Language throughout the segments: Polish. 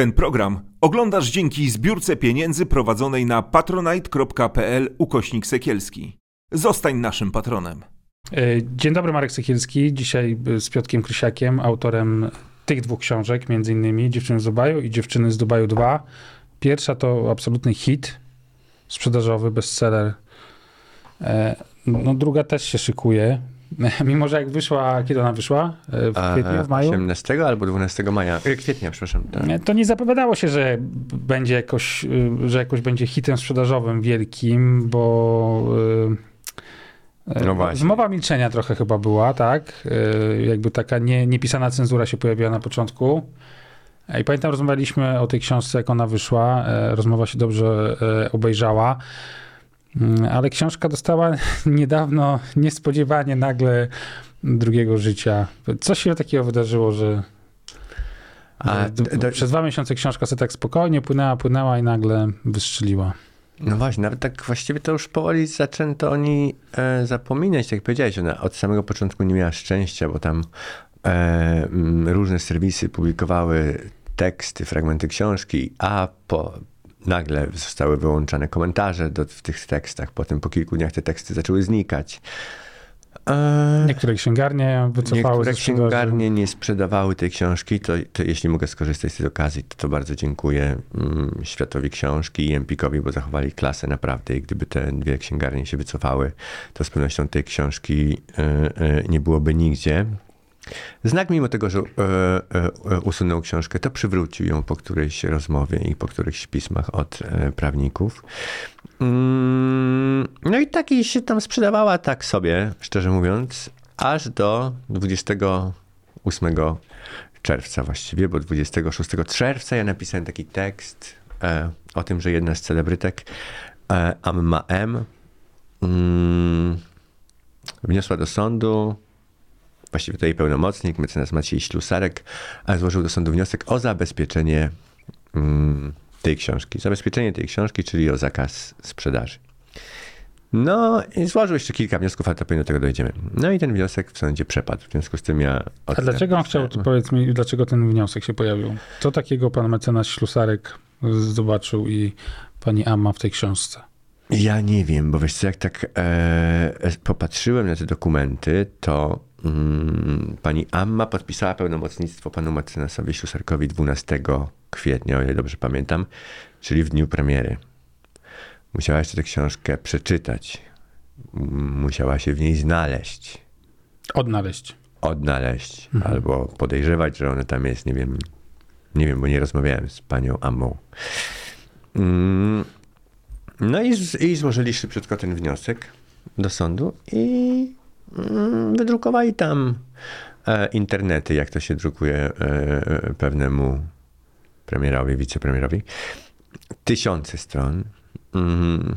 Ten program oglądasz dzięki zbiórce pieniędzy prowadzonej na patronite.pl ukośnik sekielski. Zostań naszym patronem. E, Dzień dobry, Marek Sekielski. Dzisiaj e, z Piotkiem Krysiakiem, autorem tych dwóch książek, między innymi Dziewczyny z Dubaju i Dziewczyny z Dubaju 2. Pierwsza to absolutny hit, sprzedażowy, bestseller. E, No druga też się szykuje. Mimo, że jak wyszła, kiedy ona wyszła? E, W kwietniu, w maju? 18 albo 12 maja. E, Kwietnia, przepraszam. Tak. To nie zapowiadało się, że będzie jakoś, y, że jakoś będzie hitem sprzedażowym wielkim, bo y, y, No właśnie. zmowa milczenia trochę chyba była, tak? Jakby taka nie, niepisana cenzura się pojawiła na początku. E, I pamiętam, rozmawialiśmy o tej książce, jak ona wyszła. Rozmowa się dobrze obejrzała. Mm, Ale książka dostała niedawno, niespodziewanie, nagle drugiego życia. Co się takiego wydarzyło, że A, d- do- Przez dwa miesiące książka sobie tak spokojnie płynęła, płynęła i nagle wystrzeliła. No właśnie, nawet tak właściwie to już powoli zaczęto oni e, zapominać, tak jak powiedziałeś, ona od samego początku nie miała szczęścia, bo tam e, różne serwisy publikowały teksty, fragmenty książki, a po, nagle zostały wyłączane komentarze do, w tych tekstach. Potem po kilku dniach te teksty zaczęły znikać. E, Niektóre księgarnie wycofały Niektóre księgarnie nie sprzedawały tej książki, to, to jeśli mogę skorzystać z tej okazji, to, to bardzo dziękuję mm, Światowi Książki i Empikowi, bo zachowali klasę naprawdę i gdyby te dwie księgarnie się wycofały, to z pewnością tej książki e, e, nie byłoby nigdzie. Znak mimo tego, że e, e, e, usunął książkę, to przywrócił ją po którejś rozmowie i po którychś pismach od e, prawników. Mm, No i takiej się tam sprzedawała tak sobie, szczerze mówiąc, aż do 28 czerwca właściwie, bo 26 czerwca ja napisałem taki tekst e, o tym, że jedna z celebrytek, e, Amma M, mm, wniosła do sądu, właściwie to jej pełnomocnik, mecenas Maciej Ślusarek, złożył do sądu wniosek o zabezpieczenie mm, tej książki. Zabezpieczenie tej książki, czyli o zakaz sprzedaży. No i złożył jeszcze kilka wniosków, ale to pewnie do tego dojdziemy. No i ten wniosek w sądzie przepadł. W związku z tym ja... A dlaczego on chciał, powiedz mi, dlaczego ten wniosek się pojawił? Co takiego pan mecenas Ślusarek zobaczył i pani Amma w tej książce? Ja nie wiem, bo wiesz co, jak tak e, popatrzyłem na te dokumenty, to pani Amma podpisała pełnomocnictwo panu mecenasowi Ślusarkowi 12 kwietnia, o ile dobrze pamiętam, czyli w dniu premiery. Musiała jeszcze tę książkę przeczytać. Musiała się w niej znaleźć, Odnaleźć. odnaleźć, albo podejrzewać, że ona tam jest, nie wiem, nie wiem, bo nie rozmawiałem z panią Ammą. Mm, no i, z, i złożyli szybciutko ten wniosek do sądu i mm, wydrukowali tam e, internety, jak to się drukuje e, e, pewnemu premierowi, wicepremierowi. Tysiące stron. Mm,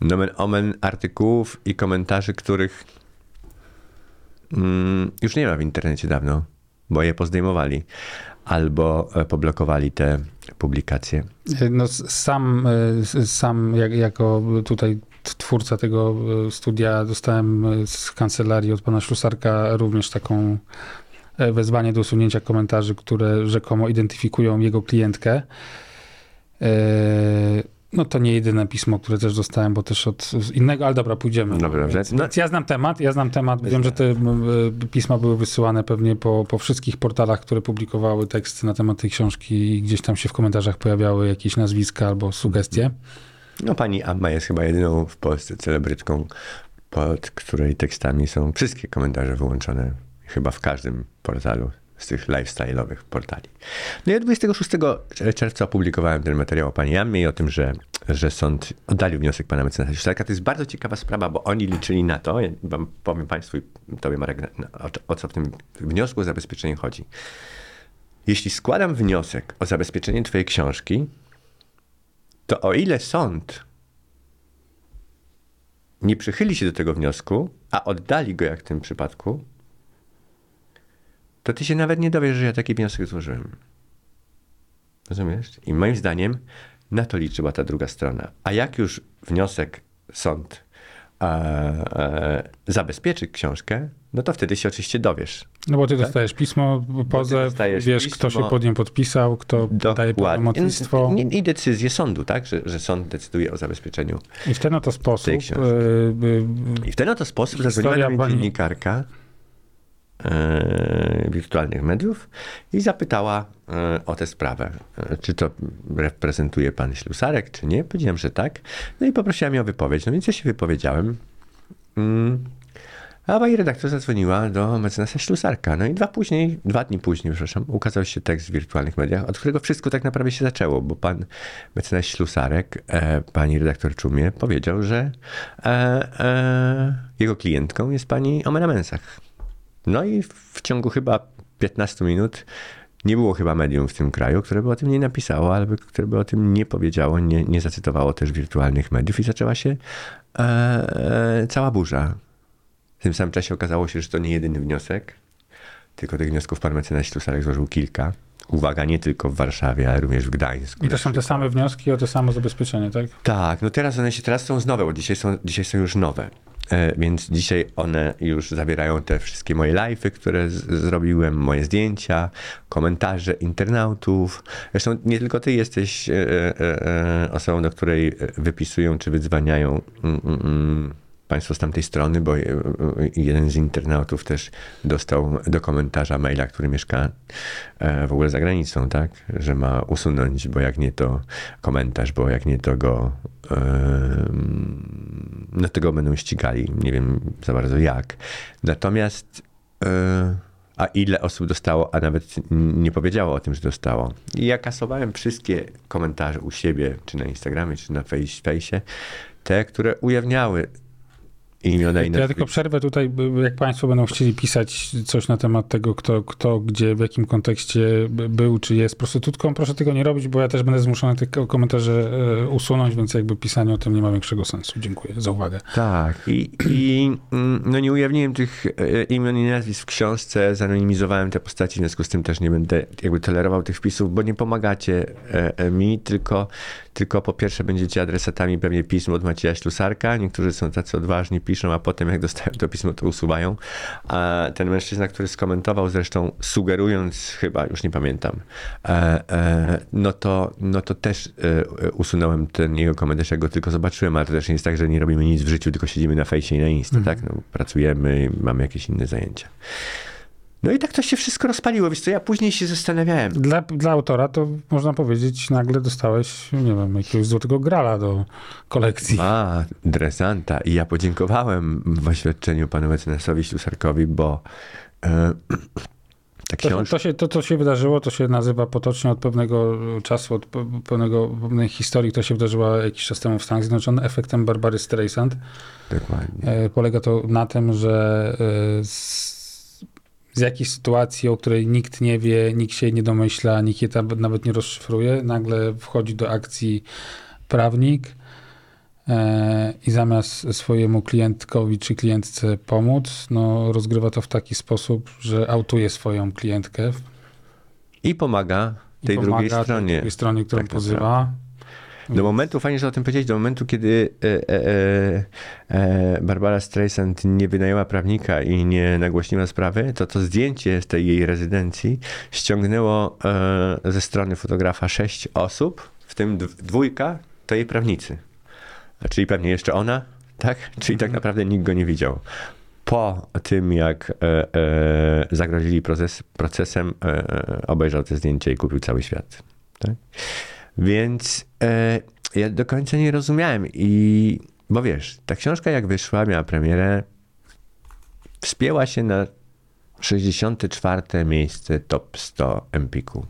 nomen omen artykułów i komentarzy, których mm, już nie ma w internecie dawno, bo je pozdejmowali albo poblokowali te publikacje. No, sam, sam jak, jako tutaj twórca tego e, studia dostałem e, z kancelarii od pana Ślusarka również taką e, wezwanie do usunięcia komentarzy, które rzekomo identyfikują jego klientkę. No to nie jedyne pismo, które też dostałem, bo też od innego, ale dobra, pójdziemy. Dobra, więc, no- ja znam temat, ja znam temat. Wiem, że te pisma były wysyłane pewnie po, po wszystkich portalach, które publikowały teksty na temat tej książki i gdzieś tam się w komentarzach pojawiały jakieś nazwiska albo sugestie. No pani Amma jest chyba jedyną w Polsce celebrytką, pod której tekstami są wszystkie komentarze wyłączone. Chyba w każdym portalu z tych lifestyle'owych portali. No ja 26 czerwca opublikowałem ten materiał o pani Ammie i o tym, że, że sąd oddalił wniosek pana mecenasa Ślusarka. To jest bardzo ciekawa sprawa, bo oni liczyli na to, ja powiem państwu i tobie Marek, o, o co w tym wniosku o zabezpieczenie chodzi. Jeśli składam wniosek o zabezpieczenie twojej książki, to o ile sąd nie przychyli się do tego wniosku, a oddali go jak w tym przypadku, to ty się nawet nie dowiesz, że ja taki wniosek złożyłem. Rozumiesz? I moim zdaniem na to liczyła ta druga strona. A jak już wniosek sąd e, e, zabezpieczy książkę, no to wtedy się oczywiście dowiesz. No bo ty dostajesz pismo, pozew, wiesz, pismo. kto się pod nim podpisał, kto daje pełnomocnictwo. I, I decyzję sądu, tak? Że, że sąd decyduje o zabezpieczeniu. I w ten oto sposób tej książki. y, y, I w ten oto sposób zadzwoniła do dziennikarka e, wirtualnych mediów i zapytała e, o tę sprawę. Czy to reprezentuje pan Ślusarek, czy nie? Powiedziałem, że tak. No i poprosiła mnie o wypowiedź. No więc ja się wypowiedziałem. Mm. A pani redaktor zadzwoniła do mecenasa Ślusarka. No i dwa później, dwa dni później, przepraszam, ukazał się tekst w wirtualnych mediach, od którego wszystko tak naprawdę się zaczęło, bo pan mecenas Ślusarek, e, pani redaktor Czumie, powiedział, że e, e, jego klientką jest pani Omena Mensach. No i w ciągu chyba 15 minut nie było chyba medium w tym kraju, które by o tym nie napisało, albo które by o tym nie powiedziało, nie, nie zacytowało też wirtualnych mediów i zaczęła się e, e, cała burza. W tym samym czasie okazało się, że to nie jedyny wniosek, tylko tych wniosków pan mecenas Ślusarek złożył kilka. Uwaga, nie tylko w Warszawie, ale również w Gdańsku. I to są te same wnioski o to samo zabezpieczenie, tak? Tak, no teraz one się teraz są nowe, bo dzisiaj są, dzisiaj są już nowe. E, Więc dzisiaj one już zawierają te wszystkie moje live'y, które z- zrobiłem, moje zdjęcia, komentarze internautów. Zresztą nie tylko ty jesteś e, e, e, osobą, do której wypisują czy wydzwaniają mm, mm, mm, państwo z tamtej strony, bo e, e, jeden z internautów też dostał do komentarza maila, który mieszka e, w ogóle za granicą, tak? Że ma usunąć, bo jak nie to komentarz, bo jak nie to go no tego będą ścigali. Nie wiem za bardzo jak. Natomiast a ile osób dostało, a nawet nie powiedziało o tym, że dostało. I ja kasowałem wszystkie komentarze u siebie, czy na Instagramie, czy na Face- fejsie, te, które ujawniały imiona i Ja tylko przerwę tutaj, jak Państwo będą chcieli pisać coś na temat tego, kto, kto gdzie, w jakim kontekście by- był, czy jest prostytutką, proszę tego nie robić, bo ja też będę zmuszony te ko- komentarze e, usunąć, więc jakby pisanie o tym nie ma większego sensu. Dziękuję za uwagę. Tak, i, i mm, no nie ujawniłem tych e, imion i nazwisk w książce, zanonimizowałem te postaci, w związku z tym też nie będę jakby tolerował tych wpisów, bo nie pomagacie e, mi, tylko, tylko po pierwsze będziecie adresatami pewnie pism od Macieja Ślusarka, niektórzy są tacy odważni, piszą, a potem jak dostają to pismo, to usuwają. A ten mężczyzna, który skomentował zresztą, sugerując chyba, już nie pamiętam, e, e, no, to, no to też e, usunąłem ten jego komentarz, jak go tylko zobaczyłem, ale to też nie jest tak, że nie robimy nic w życiu, tylko siedzimy na fejsie i na Insta, tak? No, pracujemy, mamy jakieś inne zajęcia. No i tak to się wszystko rozpaliło, więc to ja później się zastanawiałem. Dla, dla autora to można powiedzieć, nagle dostałeś, nie wiem, jakiegoś złotego grala do kolekcji. A, dresanta. I ja podziękowałem w oświadczeniu panu mecenasowi Ślusarkowi, bo e, ta To, książka... to, się, to, co się wydarzyło, to się nazywa potocznie od pewnego czasu, od pe- pewnego, pewnej historii, która się wydarzyła jakiś czas temu w Stanach Zjednoczonych, efektem Barbary Streisand. Dokładnie. E, Polega to na tym, że e, z, z jakiejś sytuacji, o której nikt nie wie, nikt się nie domyśla, nikt je tam nawet nie rozszyfruje, nagle wchodzi do akcji prawnik e, i zamiast swojemu klientkowi czy klientce pomóc, no, rozgrywa to w taki sposób, że autuje swoją klientkę I pomaga i tej pomaga drugiej tej stronie. drugiej stronie, którą tak pozywa. Do momentu, fajnie, że o tym powiedzieć, do momentu, kiedy e, e, e, Barbara Streisand nie wynajęła prawnika i nie nagłośniła sprawy, to to zdjęcie z tej jej rezydencji ściągnęło e, ze strony fotografa sześć osób, w tym dw- dwójka to jej prawnicy. Czyli pewnie jeszcze ona, tak? Czyli tak naprawdę nikt go nie widział. Po tym, jak e, e, zagrozili proces, procesem, e, e, obejrzał te zdjęcie i kupił cały świat. Tak? Więc e, ja do końca nie rozumiałem i bo wiesz, ta książka jak wyszła, miała premierę, wspięła się na 64 miejsce top 100 Empiku.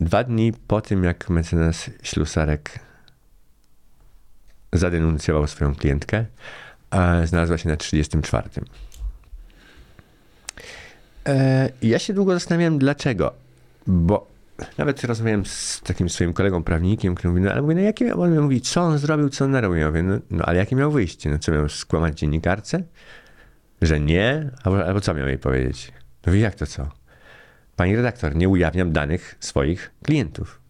Dwa dni po tym, jak mecenas Ślusarek zadenuncjował swoją klientkę, znalazła się na 34. E, ja się długo zastanawiałem, dlaczego. Bo nawet rozmawiałem z takim swoim kolegą prawnikiem, który mówi, no ale mówię, no jakie, on mi mówi, co on zrobił, co on narobił. Ja mówię, no, no ale jakie miał wyjście? No co miał skłamać dziennikarce? Że nie? Albo, albo co miał jej powiedzieć? No wie, jak to co? Pani redaktor, nie ujawniam danych swoich klientów.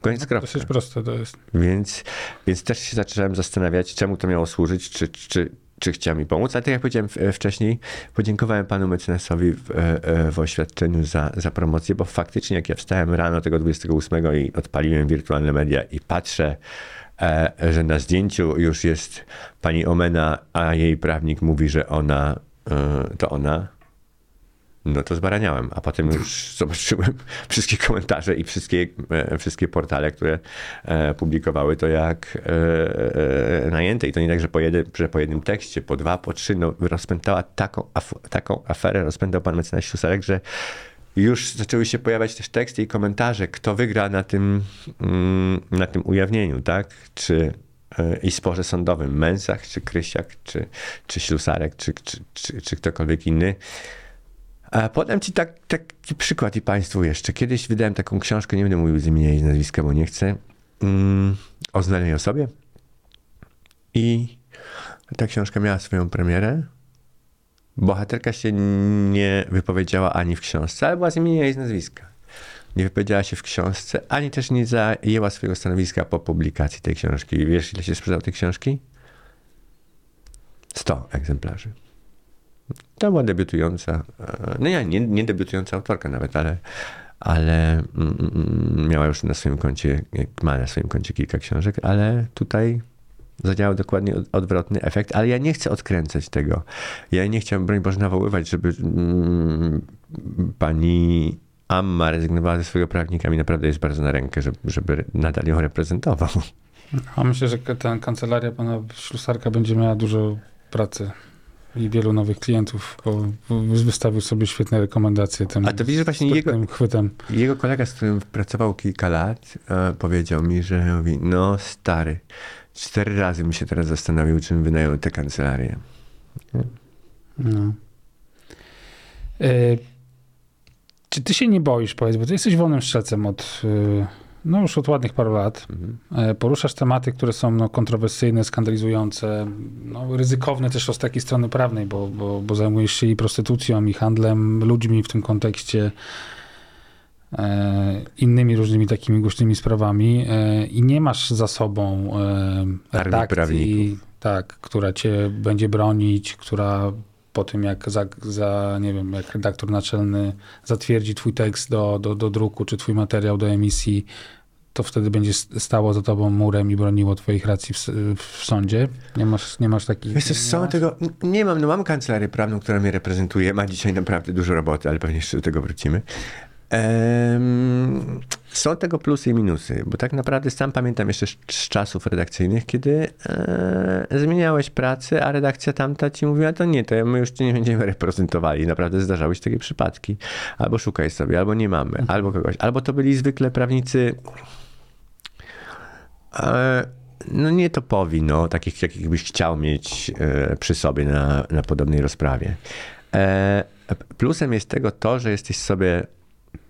Koniec kropka. Dosyć proste to jest. Więc, więc też się zacząłem zastanawiać, czemu to miało służyć, czy, czy, czy chciał mi pomóc. Ale tak jak powiedziałem w- wcześniej, podziękowałem panu mecenasowi w, e, w oświadczeniu za, za promocję, bo faktycznie jak ja wstałem rano tego 28 i odpaliłem wirtualne media i patrzę, e, że na zdjęciu już jest pani Omena, a jej prawnik mówi, że ona, e, to ona, no to zbaraniałem, a potem już zobaczyłem wszystkie komentarze i wszystkie, e, wszystkie portale, które e, publikowały to jak e, najęte. I to nie tak, że po, jednym, że po jednym tekście, po dwa, po trzy, no rozpętała taką, af, taką aferę, rozpętał pan mecenas Ślusarek, że już zaczęły się pojawiać też teksty i komentarze, kto wygra na tym, mm, na tym ujawnieniu, tak? Czy i sporze sądowym, Męsach, czy Krysiak, czy, czy Ślusarek, czy, czy, czy, czy ktokolwiek inny. Podam ci tak, taki przykład i Państwu jeszcze. Kiedyś wydałem taką książkę, nie będę mówił z imienia i nazwiska, bo nie chcę, mm, o znaleźnej osobie. I ta książka miała swoją premierę. Bohaterka się nie wypowiedziała ani w książce, ale była z imienia i z nazwiska. Nie wypowiedziała się w książce, ani też nie zajęła swojego stanowiska po publikacji tej książki. Wiesz, ile się sprzedało tej książki? 100 egzemplarzy. To była debiutująca, e, no nie, nie, nie debiutująca autorka nawet, ale, ale mm, mm, miała już na swoim koncie, ma na swoim koncie kilka książek, ale tutaj zadziałał dokładnie od- odwrotny efekt, ale ja nie chcę odkręcać tego. Ja nie chciałem, broń Boże, nawoływać, żeby mm, pani Amma rezygnowała ze swojego prawnika. Mi naprawdę jest bardzo na rękę, żeby, żeby nadal ją reprezentował. A myślę, że ta kancelaria pana Ślusarka będzie miała dużo pracy i wielu nowych klientów, bo wystawił sobie świetne rekomendacje tym A to widzisz właśnie jego, chwytem. Jego kolega, z którym pracował kilka lat, e, powiedział mi, że mówi, no stary, cztery razy mi się teraz zastanowił, czym wynają tę kancelarię. No. E, czy ty się nie boisz, powiedz, bo ty jesteś wolnym strzelcem od, e, no już od ładnych paru lat. Mhm. E, poruszasz tematy, które są no, kontrowersyjne, skandalizujące, no, ryzykowne też z takiej strony prawnej, bo, bo, bo zajmujesz się i prostytucją, i handlem ludźmi w tym kontekście, e, innymi różnymi takimi głośnymi sprawami e, i nie masz za sobą e, redakcji, tak, która cię będzie bronić, która po tym jak za, za, nie wiem, jak redaktor naczelny zatwierdzi twój tekst do, do, do druku, czy twój materiał do emisji, to wtedy będzie stało za tobą murem i broniło twoich racji w, w sądzie. Nie masz, nie masz takich... Wiesz masz? tego, nie mam, no mam kancelarię prawną, która mnie reprezentuje, ma dzisiaj naprawdę dużo roboty, ale pewnie jeszcze do tego wrócimy. Są tego plusy i minusy, bo tak naprawdę sam pamiętam jeszcze z, czasów redakcyjnych, kiedy e, zmieniałeś pracę, a redakcja tamta ci mówiła, to nie, to my już cię nie będziemy reprezentowali. Naprawdę zdarzały się takie przypadki. Albo szukaj sobie, albo nie mamy, albo kogoś. Albo to byli zwykle prawnicy e, no nie topowi, no, takich jakich byś chciał mieć e, przy sobie na, na podobnej rozprawie. Plusem jest tego to, że jesteś sobie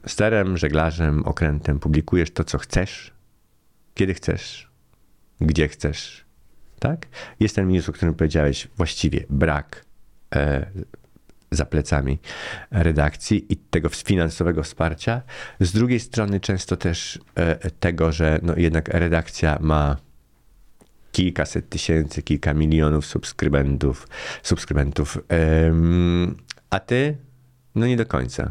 sterem, żeglarzem, okrętem, publikujesz to, co chcesz, kiedy chcesz, gdzie chcesz, tak? Jest ten minus, o którym powiedziałeś, właściwie brak e, za plecami redakcji i tego finansowego wsparcia. Z drugiej strony często też e, tego, że no jednak redakcja ma kilkaset tysięcy, kilka milionów subskrybentów, subskrybentów, a ty no nie do końca.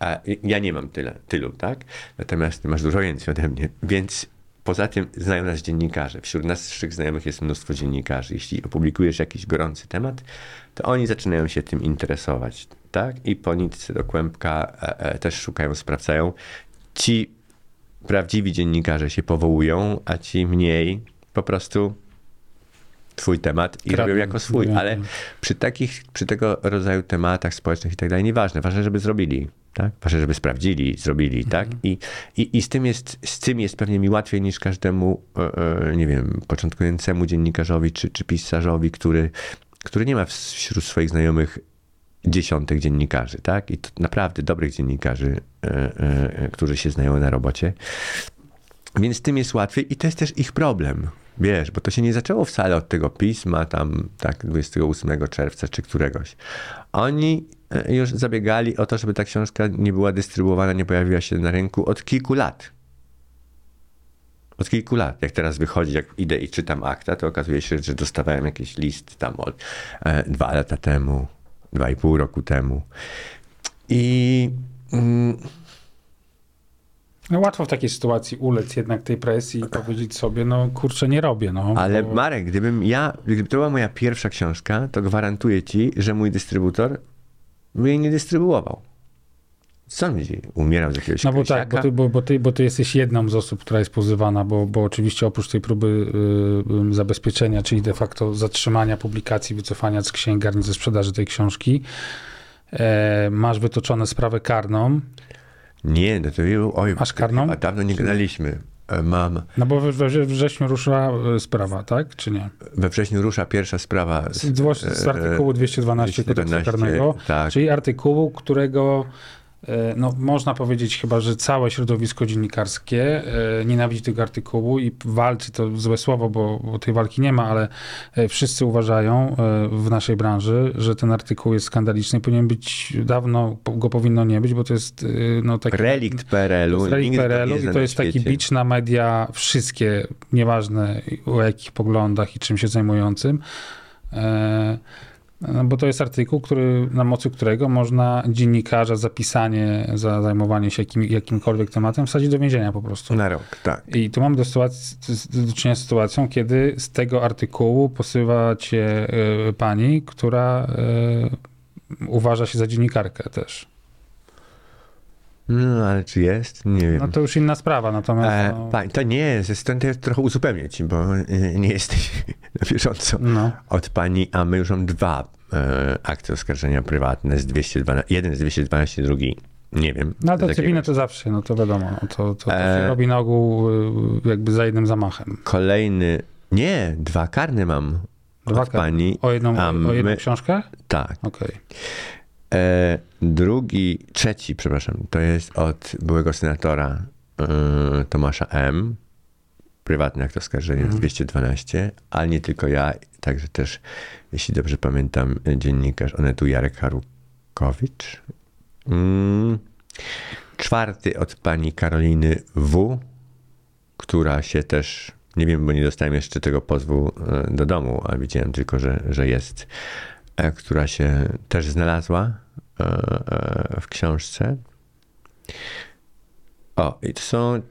A ja nie mam tyle, tylu, tak? Natomiast ty masz dużo więcej ode mnie, więc poza tym znają nas dziennikarze. Wśród naszych znajomych jest mnóstwo dziennikarzy. Jeśli opublikujesz jakiś gorący temat, to oni zaczynają się tym interesować, tak? I po nitce do kłębka e, e, też szukają, sprawdzają. Ci prawdziwi dziennikarze się powołują, a ci mniej po prostu twój temat i Kradną, robią jako swój, ale przy takich, przy tego rodzaju tematach społecznych i tak dalej, nieważne, ważne, żeby zrobili, tak? Ważne, żeby sprawdzili, zrobili, tak? I, i, i z, tym jest, z tym jest pewnie mi łatwiej niż każdemu, e, e, nie wiem, początkującemu dziennikarzowi czy, czy pisarzowi, który, który nie ma wśród swoich znajomych dziesiątek dziennikarzy, tak? I to naprawdę dobrych dziennikarzy, e, którzy się znają na robocie. Więc z tym jest łatwiej i to jest też ich problem. Wiesz, bo to się nie zaczęło wcale od tego pisma tam tak 28 czerwca czy któregoś. Oni e, już zabiegali o to, żeby ta książka nie była dystrybuowana, nie pojawiła się na rynku od kilku lat. Od kilku lat. Jak teraz wychodzi, jak idę i czytam akta, to okazuje się, że dostawałem jakiś list tam od e, dwa lata temu, dwa i pół roku temu. I mm, No łatwo w takiej sytuacji ulec jednak tej presji i powiedzieć sobie, no kurczę, nie robię. No, Ale bo- Marek, gdybym ja, gdyby to była moja pierwsza książka, to gwarantuję ci, że mój dystrybutor by jej nie dystrybuował. Będzie umierał z jakiegoś No bo tak, kresiaka? bo ty, bo, bo, ty, bo ty jesteś jedną z osób, która jest pozywana, bo, bo oczywiście oprócz tej próby y, y, zabezpieczenia, czyli de facto zatrzymania publikacji, wycofania z księgarni ze sprzedaży tej książki, e, masz wytoczone sprawę karną, Nie, no to był, oj, Masz karną? A dawno nie gadaliśmy. E, Mam, no bo we, we wrześniu ruszyła y, sprawa, tak? Czy nie? we wrześniu rusza pierwsza sprawa. Z, z, z artykułu 212 kodeksu 212, karnego, tak. czyli artykułu, którego e, no, można powiedzieć chyba, że całe środowisko dziennikarskie e, nienawidzi tego artykułu i walczy, to złe słowo, bo, bo tej walki nie ma, ale e, wszyscy uważają e, w naszej branży, że ten artykuł jest skandaliczny i powinien być, dawno go powinno nie być, bo to jest e, no, taki... Relikt PRL-u. relikt PRL-u i to jest taki bicz na media wszystkie, nieważne o jakich poglądach i czym się zajmującym. E, bo to jest artykuł, który, na mocy którego można dziennikarza za pisanie, za zajmowanie się jakim, jakimkolwiek tematem wsadzić do więzienia po prostu. Na rok, tak. I tu mamy do, sytuacji, do czynienia z sytuacją, kiedy z tego artykułu posyła cię e, pani, która e, uważa się za dziennikarkę też. No ale czy jest? Nie wiem. No to już inna sprawa, natomiast... E, no, pań, to nie jest, stąd ja trochę uzupełnię ci, bo e, nie jesteś na bieżąco no. od pani, a my już mam dwa e, akty oskarżenia prywatne z 212, jeden z 212, drugi nie wiem. No to cywilne to zawsze, no to wiadomo, no to, to, to się E. robi na ogół y, jakby za jednym zamachem. Kolejny, nie, dwa karne mam Dwa od pani. O jedną, a o jedną my- książkę? Tak. Okej. E, drugi, trzeci, przepraszam, to jest od byłego senatora e, Tomasza M. Prywatny akt oskarżenia Mhm. 212, ale nie tylko ja, także też, jeśli dobrze pamiętam, dziennikarz Onetu Jarek Harukowicz. Mm. Czwarty od pani Karoliny W., która się też, nie wiem, bo nie dostałem jeszcze tego pozwu e, do domu, ale widziałem tylko, że, że jest, która się też znalazła e, e, w książce. O, i to są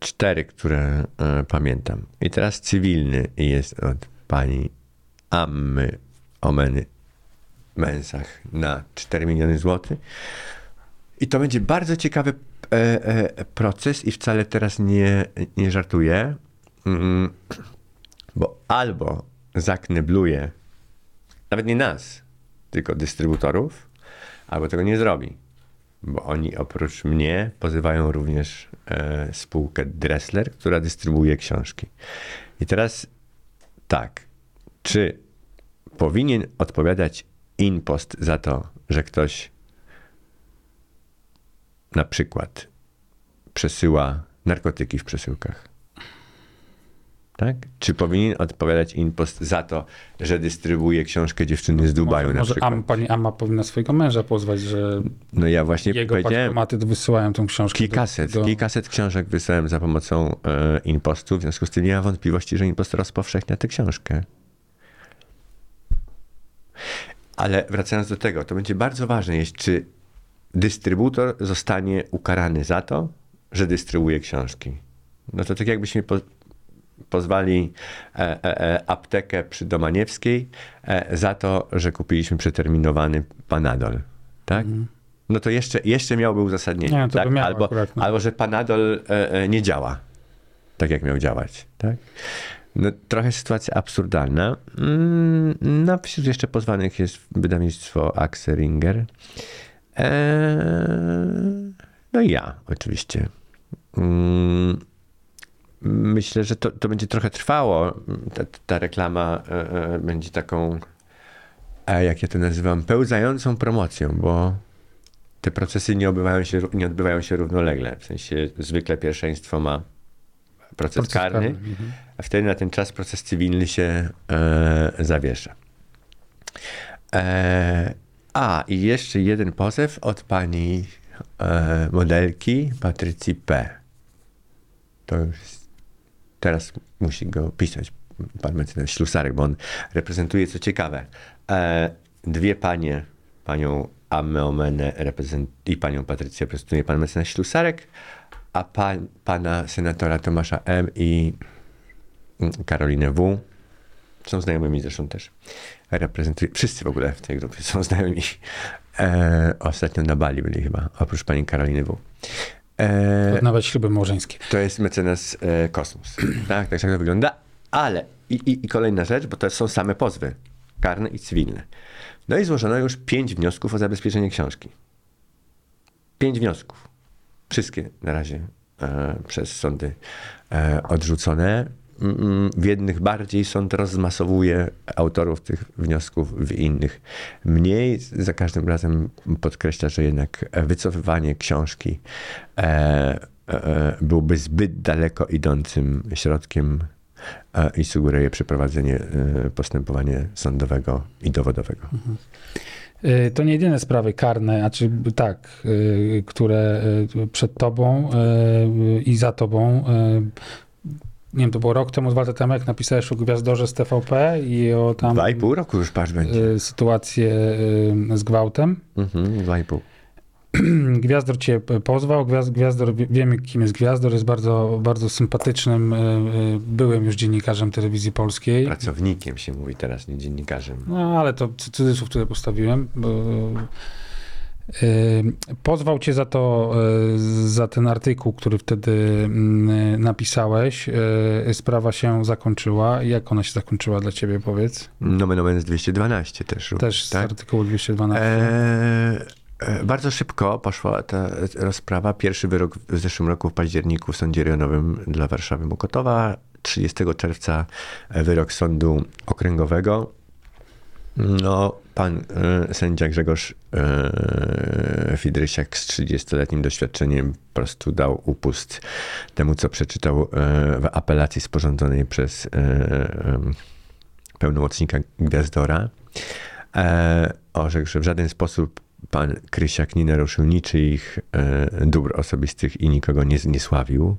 cztery, które e, pamiętam. I teraz cywilny jest od pani Ammy Omeny Mensach na 4 miliony złotych. I to będzie bardzo ciekawy e, e, proces i wcale teraz nie, nie żartuję, mm, bo albo zaknebluje nawet nie nas, tylko dystrybutorów, albo tego nie zrobi. Bo oni oprócz mnie pozywają również e, spółkę Dressler, która dystrybuuje książki. I teraz tak, czy powinien odpowiadać InPost za to, że ktoś na przykład przesyła narkotyki w przesyłkach? Tak? Czy powinien odpowiadać InPost za to, że dystrybuuje książkę dziewczyny z Dubaju może na może przykład? Am, pani Amma powinna swojego męża pozwać, że No ja właśnie jego paczkomaty wysyłają tą książkę. kilkaset, do, do... kilkaset książek wysłałem za pomocą e, InPostu, w związku z tym nie ma wątpliwości, że InPost rozpowszechnia tę książkę. Ale wracając do tego, to będzie bardzo ważne jest, czy dystrybutor zostanie ukarany za to, że dystrybuuje książki. No to tak jakbyśmy po, pozwali e, e, e, aptekę przy Domaniewskiej za to, że kupiliśmy przeterminowany Panadol. Tak? No to jeszcze, jeszcze miałby uzasadnienie. Nie, tak? albo, akurat, no. albo, że Panadol nie działa tak, jak miał działać. Tak? No, trochę sytuacja absurdalna. Mm, No, wśród jeszcze pozwanych jest wydawnictwo Axe Ringer. Eee, no i ja, oczywiście. Mm, Myślę, że to, to będzie trochę trwało. Ta, ta reklama e, e, będzie taką, e, jak ja to nazywam, pełzającą promocją, bo te procesy nie odbywają się, nie odbywają się równolegle. W sensie zwykle pierwszeństwo ma proces, Proces karny, karny, mhm. a wtedy na ten czas proces cywilny się e, zawiesza. E, a, i jeszcze jeden pozew od pani e, modelki Patrycji P. To już jest teraz musi go pisać pan mecenas Ślusarek, bo on reprezentuje, co ciekawe, e, dwie panie, panią reprezent- i panią Patrycję reprezentuje pan mecenas Ślusarek, a pan, pana senatora Tomasza M. i Karolinę W. Są znajomymi zresztą też. Reprezentuje, wszyscy w ogóle w tej grupie są znajomi. E, ostatnio na Bali byli chyba, oprócz pani Karoliny W. E, Nawet śluby małżeńskie. to jest mecenas e, Kosmos. tak, tak, tak to wygląda. Ale i, i, i kolejna rzecz, bo to są same pozwy karne i cywilne. No i złożono już pięć wniosków o zabezpieczenie książki. Pięć wniosków. Wszystkie na razie e, przez sądy e, odrzucone. Mm, W jednych bardziej sąd rozmasowuje autorów tych wniosków, w innych mniej. Za każdym razem podkreśla, że jednak wycofywanie książki e, e, byłby zbyt daleko idącym środkiem e, i sugeruje przeprowadzenie e, postępowania sądowego i dowodowego. Y, To nie jedyne sprawy karne, a czy tak, które przed tobą i za tobą. Nie wiem, to było rok temu, dwa lata temu, jak napisałeś o Gwiazdorze z TVP i o tam Dwa i pół roku już patrz będzie. y, sytuację y, z gwałtem. Mhm, dwa i pół. Gwiazdor cię pozwał. Gwiazd, Gwiazdor, wie- wiemy kim jest Gwiazdor, jest bardzo, bardzo sympatycznym, y, byłym już dziennikarzem telewizji polskiej. Pracownikiem się mówi teraz, nie dziennikarzem. No, ale to cudzysłów tutaj postawiłem. Bo, pozwał cię za to, y, za ten artykuł, który wtedy mm, napisałeś. Y, Sprawa się zakończyła. Jak ona się zakończyła dla ciebie, powiedz? Nomen omen z 212 też. Też z tak? artykułu 212. E, e, bardzo szybko poszła ta rozprawa. Pierwszy wyrok w zeszłym roku, w październiku, w sądzie rejonowym dla Warszawy Mokotowa. 30 czerwca wyrok sądu okręgowego. No, pan e, sędzia Grzegorz e, Fidrysiak z 30-letnim doświadczeniem po prostu dał upust temu, co przeczytał e, w apelacji sporządzonej przez e, pełnomocnika Gwiazdora. E, orzekł, że w żaden sposób pan Krysiak nie naruszył niczyich e, dóbr osobistych i nikogo nie zniesławił.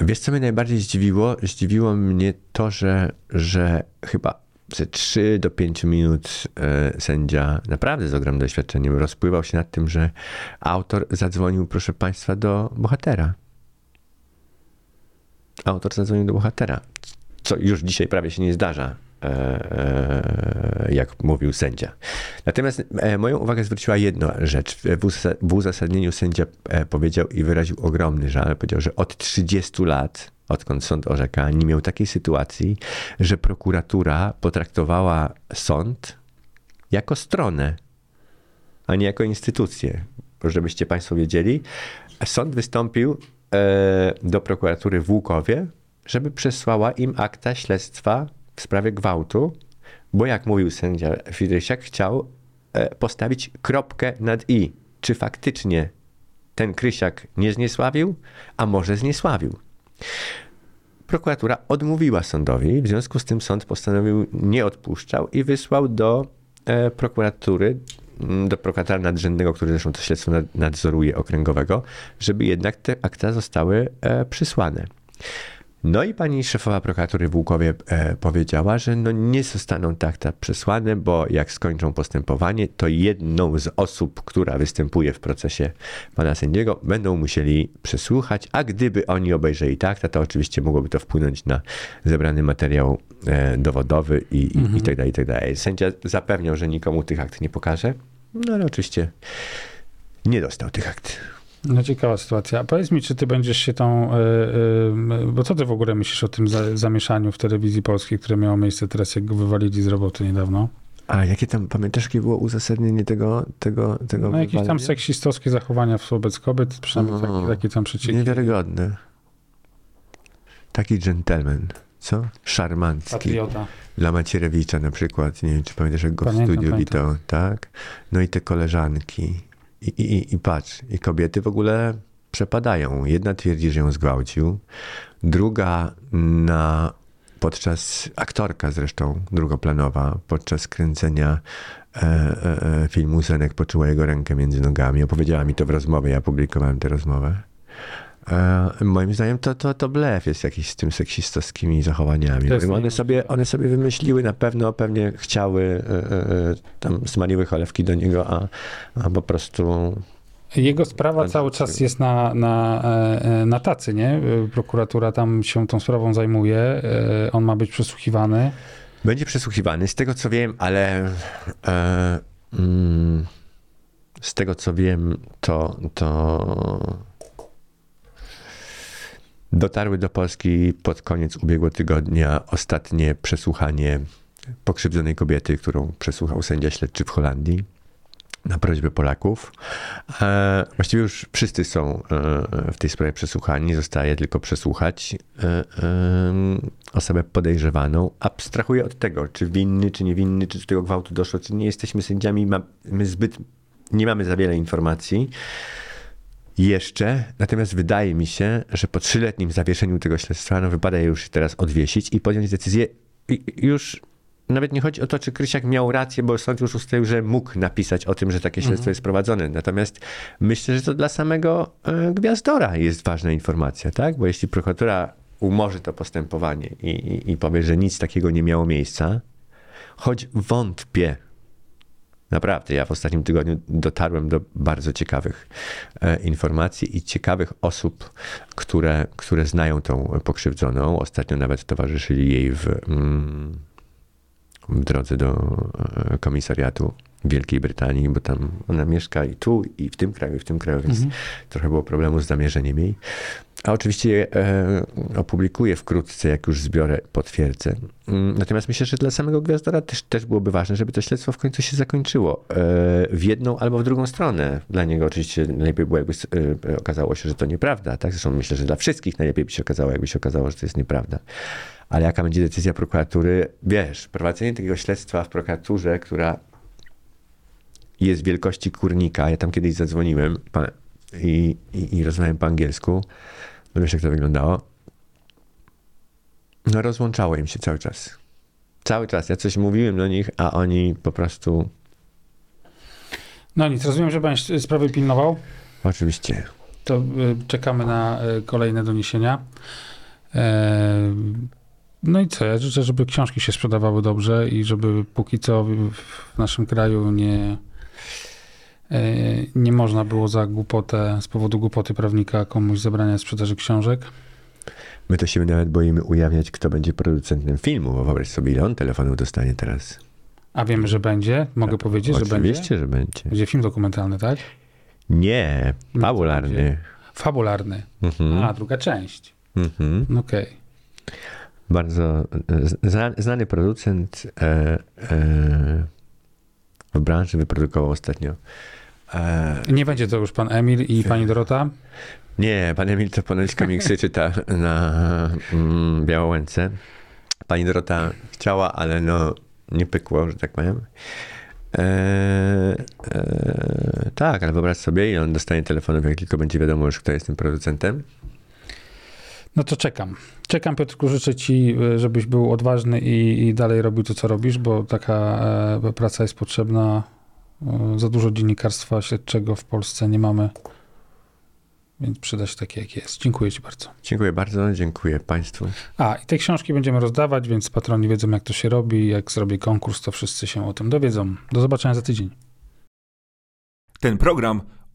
Wiesz, co mnie najbardziej zdziwiło? Zdziwiło mnie to, że, że chyba ze 3 do 5 minut e, sędzia, naprawdę z ogromnym doświadczeniem, rozpływał się nad tym, że autor zadzwonił, proszę państwa, do bohatera. Autor zadzwonił do bohatera, co już dzisiaj prawie się nie zdarza, e, e, jak mówił sędzia. Natomiast moją uwagę zwróciła jedna rzecz. W, uza- w uzasadnieniu sędzia powiedział i wyraził ogromny żal. Powiedział, że od 30 lat, odkąd sąd orzeka, nie miał takiej sytuacji, że prokuratura potraktowała sąd jako stronę, a nie jako instytucję. Żebyście Państwo wiedzieli, sąd wystąpił e, do prokuratury w Łukowie, żeby przesłała im akta śledztwa w sprawie gwałtu, bo jak mówił sędzia Fidrysiak, chciał e, postawić kropkę nad i. Czy faktycznie ten Krysiak nie zniesławił, a może zniesławił. Prokuratura odmówiła sądowi, w związku z tym sąd postanowił nie odpuszczał i wysłał do e, prokuratury, mm, do prokuratora nadrzędnego, który zresztą to śledztwo nad- nadzoruje okręgowego, żeby jednak te akta zostały e, przysłane. No i pani szefowa prokuratury w Łukowie e, powiedziała, że no nie zostaną te akta przesłane, bo jak skończą postępowanie, to jedną z osób, która występuje w procesie pana sędziego, będą musieli przesłuchać, a gdyby oni obejrzeli te akta, to oczywiście mogłoby to wpłynąć na zebrany materiał e, dowodowy i, i, i tak dalej, i tak dalej. Sędzia zapewniał, że nikomu tych akt nie pokaże, no ale oczywiście nie dostał tych akt. No ciekawa sytuacja. A powiedz mi, czy ty będziesz się tą, y, y, bo co ty w ogóle myślisz o tym za, zamieszaniu w telewizji polskiej, które miało miejsce teraz, jak go wywalili z roboty niedawno? A jakie tam, pamiętasz, jakie było uzasadnienie tego, tego, tego No jakieś tam seksistowskie zachowania wobec kobiet, przynajmniej No. takie, takie tam przecieki. Niewiarygodny. Taki gentleman, co? Szarmancki. Patriota. Dla Macierewicza na przykład. Nie wiem, czy pamiętasz, jak go Pamiętam, w studiu pamiętam. witał, tak? No i te koleżanki. I, i, i, patrz, i kobiety w ogóle przepadają. Jedna twierdzi, że ją zgwałcił, druga na podczas, aktorka zresztą, drugoplanowa, podczas kręcenia e, e, e, filmu Zenek poczuła jego rękę między nogami. Opowiedziała mi to w rozmowie, ja publikowałem tę rozmowę. E, moim zdaniem to, to, to blef jest jakiś z tym seksistowskimi zachowaniami. One, sobie, one sobie wymyśliły na pewno, pewnie chciały, e, e, tam smaliły cholewki do niego, a, a po prostu Jego sprawa cały czas jest na, na, na tacy, nie? Prokuratura tam się tą sprawą zajmuje. On ma być przesłuchiwany. Będzie przesłuchiwany, z tego co wiem, ale e, mm, z tego co wiem, to, to dotarły do Polski pod koniec ubiegłego tygodnia ostatnie przesłuchanie pokrzywdzonej kobiety, którą przesłuchał sędzia śledczy w Holandii na prośbę Polaków. E, właściwie już wszyscy są e, w tej sprawie przesłuchani. Zostaje tylko przesłuchać e, osobę podejrzewaną. Abstrahuję od tego, czy winny, czy niewinny, czy do tego gwałtu doszło, czy nie jesteśmy sędziami. My zbyt nie mamy za wiele informacji. Jeszcze, natomiast wydaje mi się, że po trzyletnim zawieszeniu tego śledztwa, no wypada już teraz odwiesić i podjąć decyzję i- już nawet nie chodzi o to, czy Krysiak miał rację, bo sąd już ustalił, że mógł napisać o tym, że takie śledztwo jest prowadzone. Natomiast myślę, że to dla samego e, Gwiazdora jest ważna informacja, tak? Bo jeśli prokuratura umorzy to postępowanie i, i, i powie, że nic takiego nie miało miejsca, choć wątpię, Naprawdę, ja w ostatnim tygodniu dotarłem do bardzo ciekawych e, informacji i ciekawych osób, które, które znają tą pokrzywdzoną. Ostatnio nawet towarzyszyli jej w, mm, w drodze do e, komisariatu Wielkiej Brytanii, bo tam ona mieszka i tu, i w tym kraju, i w tym kraju, więc trochę było problemu z zamierzeniem jej. A oczywiście e, opublikuję wkrótce, jak już zbiorę, potwierdzę. Mm, Natomiast myślę, że dla samego Gwiazdora też, też byłoby ważne, żeby to śledztwo w końcu się zakończyło. E, w jedną albo w drugą stronę. Dla niego oczywiście najlepiej było, jakby e, okazało się, że to nieprawda. Tak? Zresztą myślę, że dla wszystkich najlepiej by się okazało, jakby się okazało, że to jest nieprawda. Ale jaka będzie decyzja prokuratury? Wiesz, prowadzenie takiego śledztwa w prokuraturze, która jest wielkości kurnika. Ja tam kiedyś zadzwoniłem i, i, i rozmawiałem po angielsku. No wiesz, jak to wyglądało? No rozłączało im się cały czas. Cały czas. Ja coś mówiłem do nich, a oni po prostu... No nic, rozumiem, że będziesz sprawy pilnował. Oczywiście. To y, czekamy na y, kolejne doniesienia. E, No i co? Ja życzę, żeby książki się sprzedawały dobrze i żeby póki co w- naszym kraju nie, nie można było za głupotę, z powodu głupoty prawnika komuś zabrania sprzedaży książek. My to się nawet boimy ujawniać, kto będzie producentem filmu, bo wyobraź sobie, ile on telefonów dostanie teraz. A wiemy, że będzie. Mogę powiedzieć, że będzie. Oczywiście, że będzie. Będzie film dokumentalny, tak? Nie, fabularny. Fabularny. Mhm. A, druga część. Mhm. Okej. Bardzo e, zna, znany producent e, e, w branży wyprodukował ostatnio. E, Nie będzie to już pan Emil i pani Dorota? nie, pan Emil to ponoć komiksy czyta na mm, Białołęce. Pani Dorota chciała, ale no nie pykło, że tak powiem. E, e, tak, ale wyobraź sobie, i on dostanie telefonów, jak tylko będzie wiadomo już, kto jest tym producentem. No to czekam. Czekam, Piotrku, życzę ci, y, żebyś był odważny i, i dalej robił to, co robisz, bo taka e, praca jest potrzebna. E, za dużo dziennikarstwa śledczego w Polsce nie mamy, więc przyda się takie, jak jest. Dziękuję ci bardzo. Dziękuję bardzo, dziękuję Państwu. A, i te książki będziemy rozdawać, więc patroni wiedzą, jak to się robi. Jak zrobię konkurs, to wszyscy się o tym dowiedzą. Do zobaczenia za tydzień. Ten program